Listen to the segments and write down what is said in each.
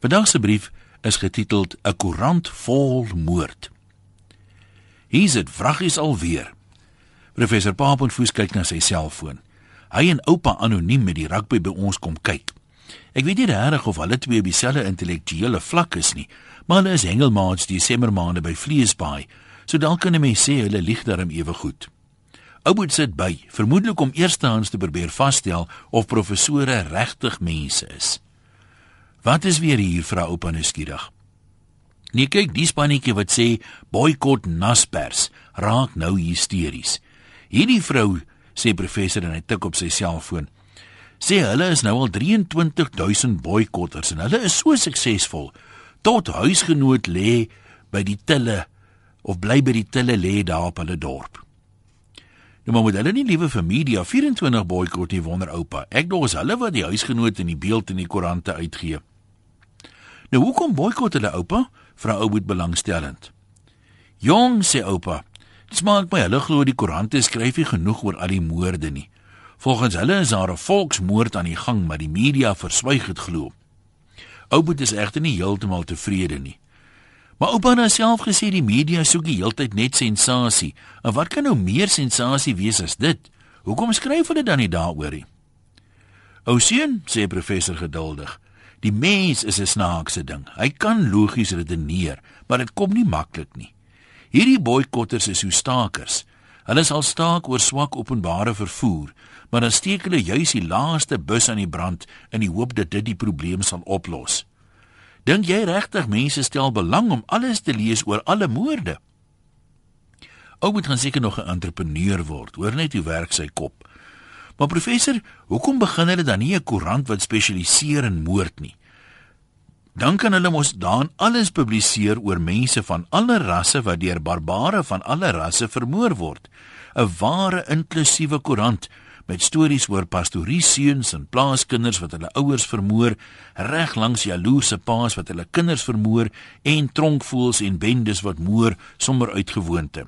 Vandag se brief is getiteld 'n koerant vol moord. Hier's dit vraggies alweer. Professor Papenfoos kyk na sy selfoon. Hy en oupa anoniem met die rugby by ons kom kyk. Ek weet nie regtig of hulle twee op dieselfde intellektuele vlak is nie, maar hulle is hengelmaats die somermaande by Vleesbaai, so dalk kan 'n mens sê hulle lieg daarom ewe goed. Ouboet sit by, vermoedelik om eerstehands te probeer vasstel of professore regtig mense is. Wat is weer hier vra oupa nuuskierig. Nee kyk, die spannetjie wat sê boikot Naspers raak nou hysteries. Hierdie vrou sê professor en hy tik op sy selfoon. Sê hulle is nou al 23000 boikotters en hulle is so suksesvol tot huisgenoot lê by die tille of bly by die tille lê daar op hulle dorp. Nou maar moet hulle nie liewe vir media 24 boikot nie wonder oupa. Ek dink ons hulle wat die huisgenoot in die beeld in die koerante uitgee. Nou hoekom boikot hulle oupa? Vra ouboet belangstellend. Jong sê oupa, dit smaak my hulle glo die koerante skryf nie genoeg oor al die moorde nie. Volgens hulle is daar 'n volksmoord aan die gang, maar die media verswyg dit glo. Ouboet is egter nie heeltemal tevrede nie. Maar oupa het self gesê die media soek die heeltyd net sensasie. En wat kan nou meer sensasie wees as dit? Hoekom skryf hulle dan nie daaroor nie? Ou seun, sê professor geduldig. Die mens is 'n snaakse ding. Hy kan logies redeneer, maar dit kom nie maklik nie. Hierdie boikotters is so stakers. Hulle sal staak oor swak openbare vervoer, maar dan steek hulle juis die laaste bus aan die brand in die hoop dat dit die probleem sal oplos. Dink jy regtig mense stel belang om alles te lees oor alle moorde? Ou moet gaan seker nog 'n entrepreneur word. Hoor net hoe werk sy kop. Maar professor, hoekom begin hulle dan nie 'n koerant wat spesialiseer in moord nie? Dan kan hulle mos daan alles publiseer oor mense van alle rasse wat deur barbare van alle rasse vermoor word. 'n Ware inklusiewe koerant met stories oor pastorieseuns en plaaskinders wat hulle ouers vermoor, reg langs jaloerse paas wat hulle kinders vermoor en tronkvoels en bendes wat moor sommer uit gewoonte.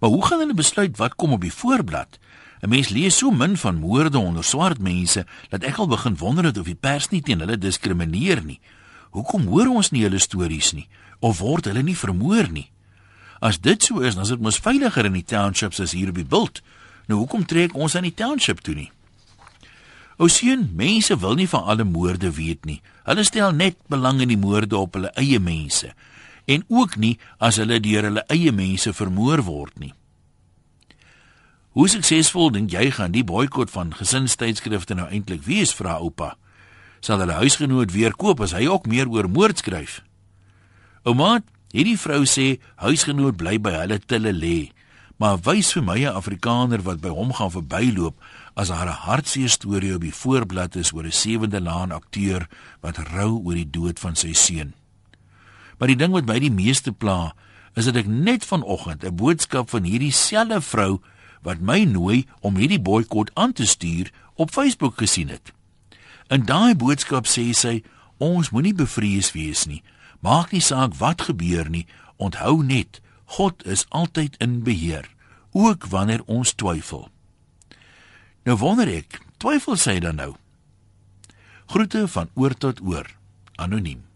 Maar hoe gaan hulle besluit wat kom op die voorblad? 'n Mens lees so min van moorde onder swart mense dat ek al begin wonder of die pers nie teen hulle diskrimineer nie. Hoekom hoor ons nie hulle stories nie of word hulle nie vermoor nie? As dit so is, dan is dit mos veiliger in die townships as hier op die bult. Nou hoekom trek ons aan die township toe nie? Osean, mense wil nie van alle moorde weet nie. Hulle stel net belang in die moorde op hulle eie mense en ook nie as hulle deur hulle eie mense vermoor word nie. Hoe suksesvol dink jy gaan die boikot van gesinstydskrifte nou eintlik wees, vra oupa? Sal hulle huisgenoot weer koop as hy ook meer oor moord skryf? Ouma, hierdie vrou sê huisgenoot bly by hulle tille lê, maar wys vir my 'n Afrikaner wat by hom gaan verbyloop as haar 'n hartseer storie op die voorblad is oor 'n sewende laan akteur wat rou oor die dood van sy seun. Maar die ding wat my die meeste pla, is dat ek net vanoggend 'n boodskap van hierdie selfe vrou wat my nooi om hierdie boikot aan te stuur op Facebook gesien het. In daai boodskap sê sy: "Ons moenie bevrees wees nie. Maak nie saak wat gebeur nie. Onthou net, God is altyd in beheer, ook wanneer ons twyfel." Nou wonder ek, twyfel sy dan nou? Groete van oor tot oor. Anoniem.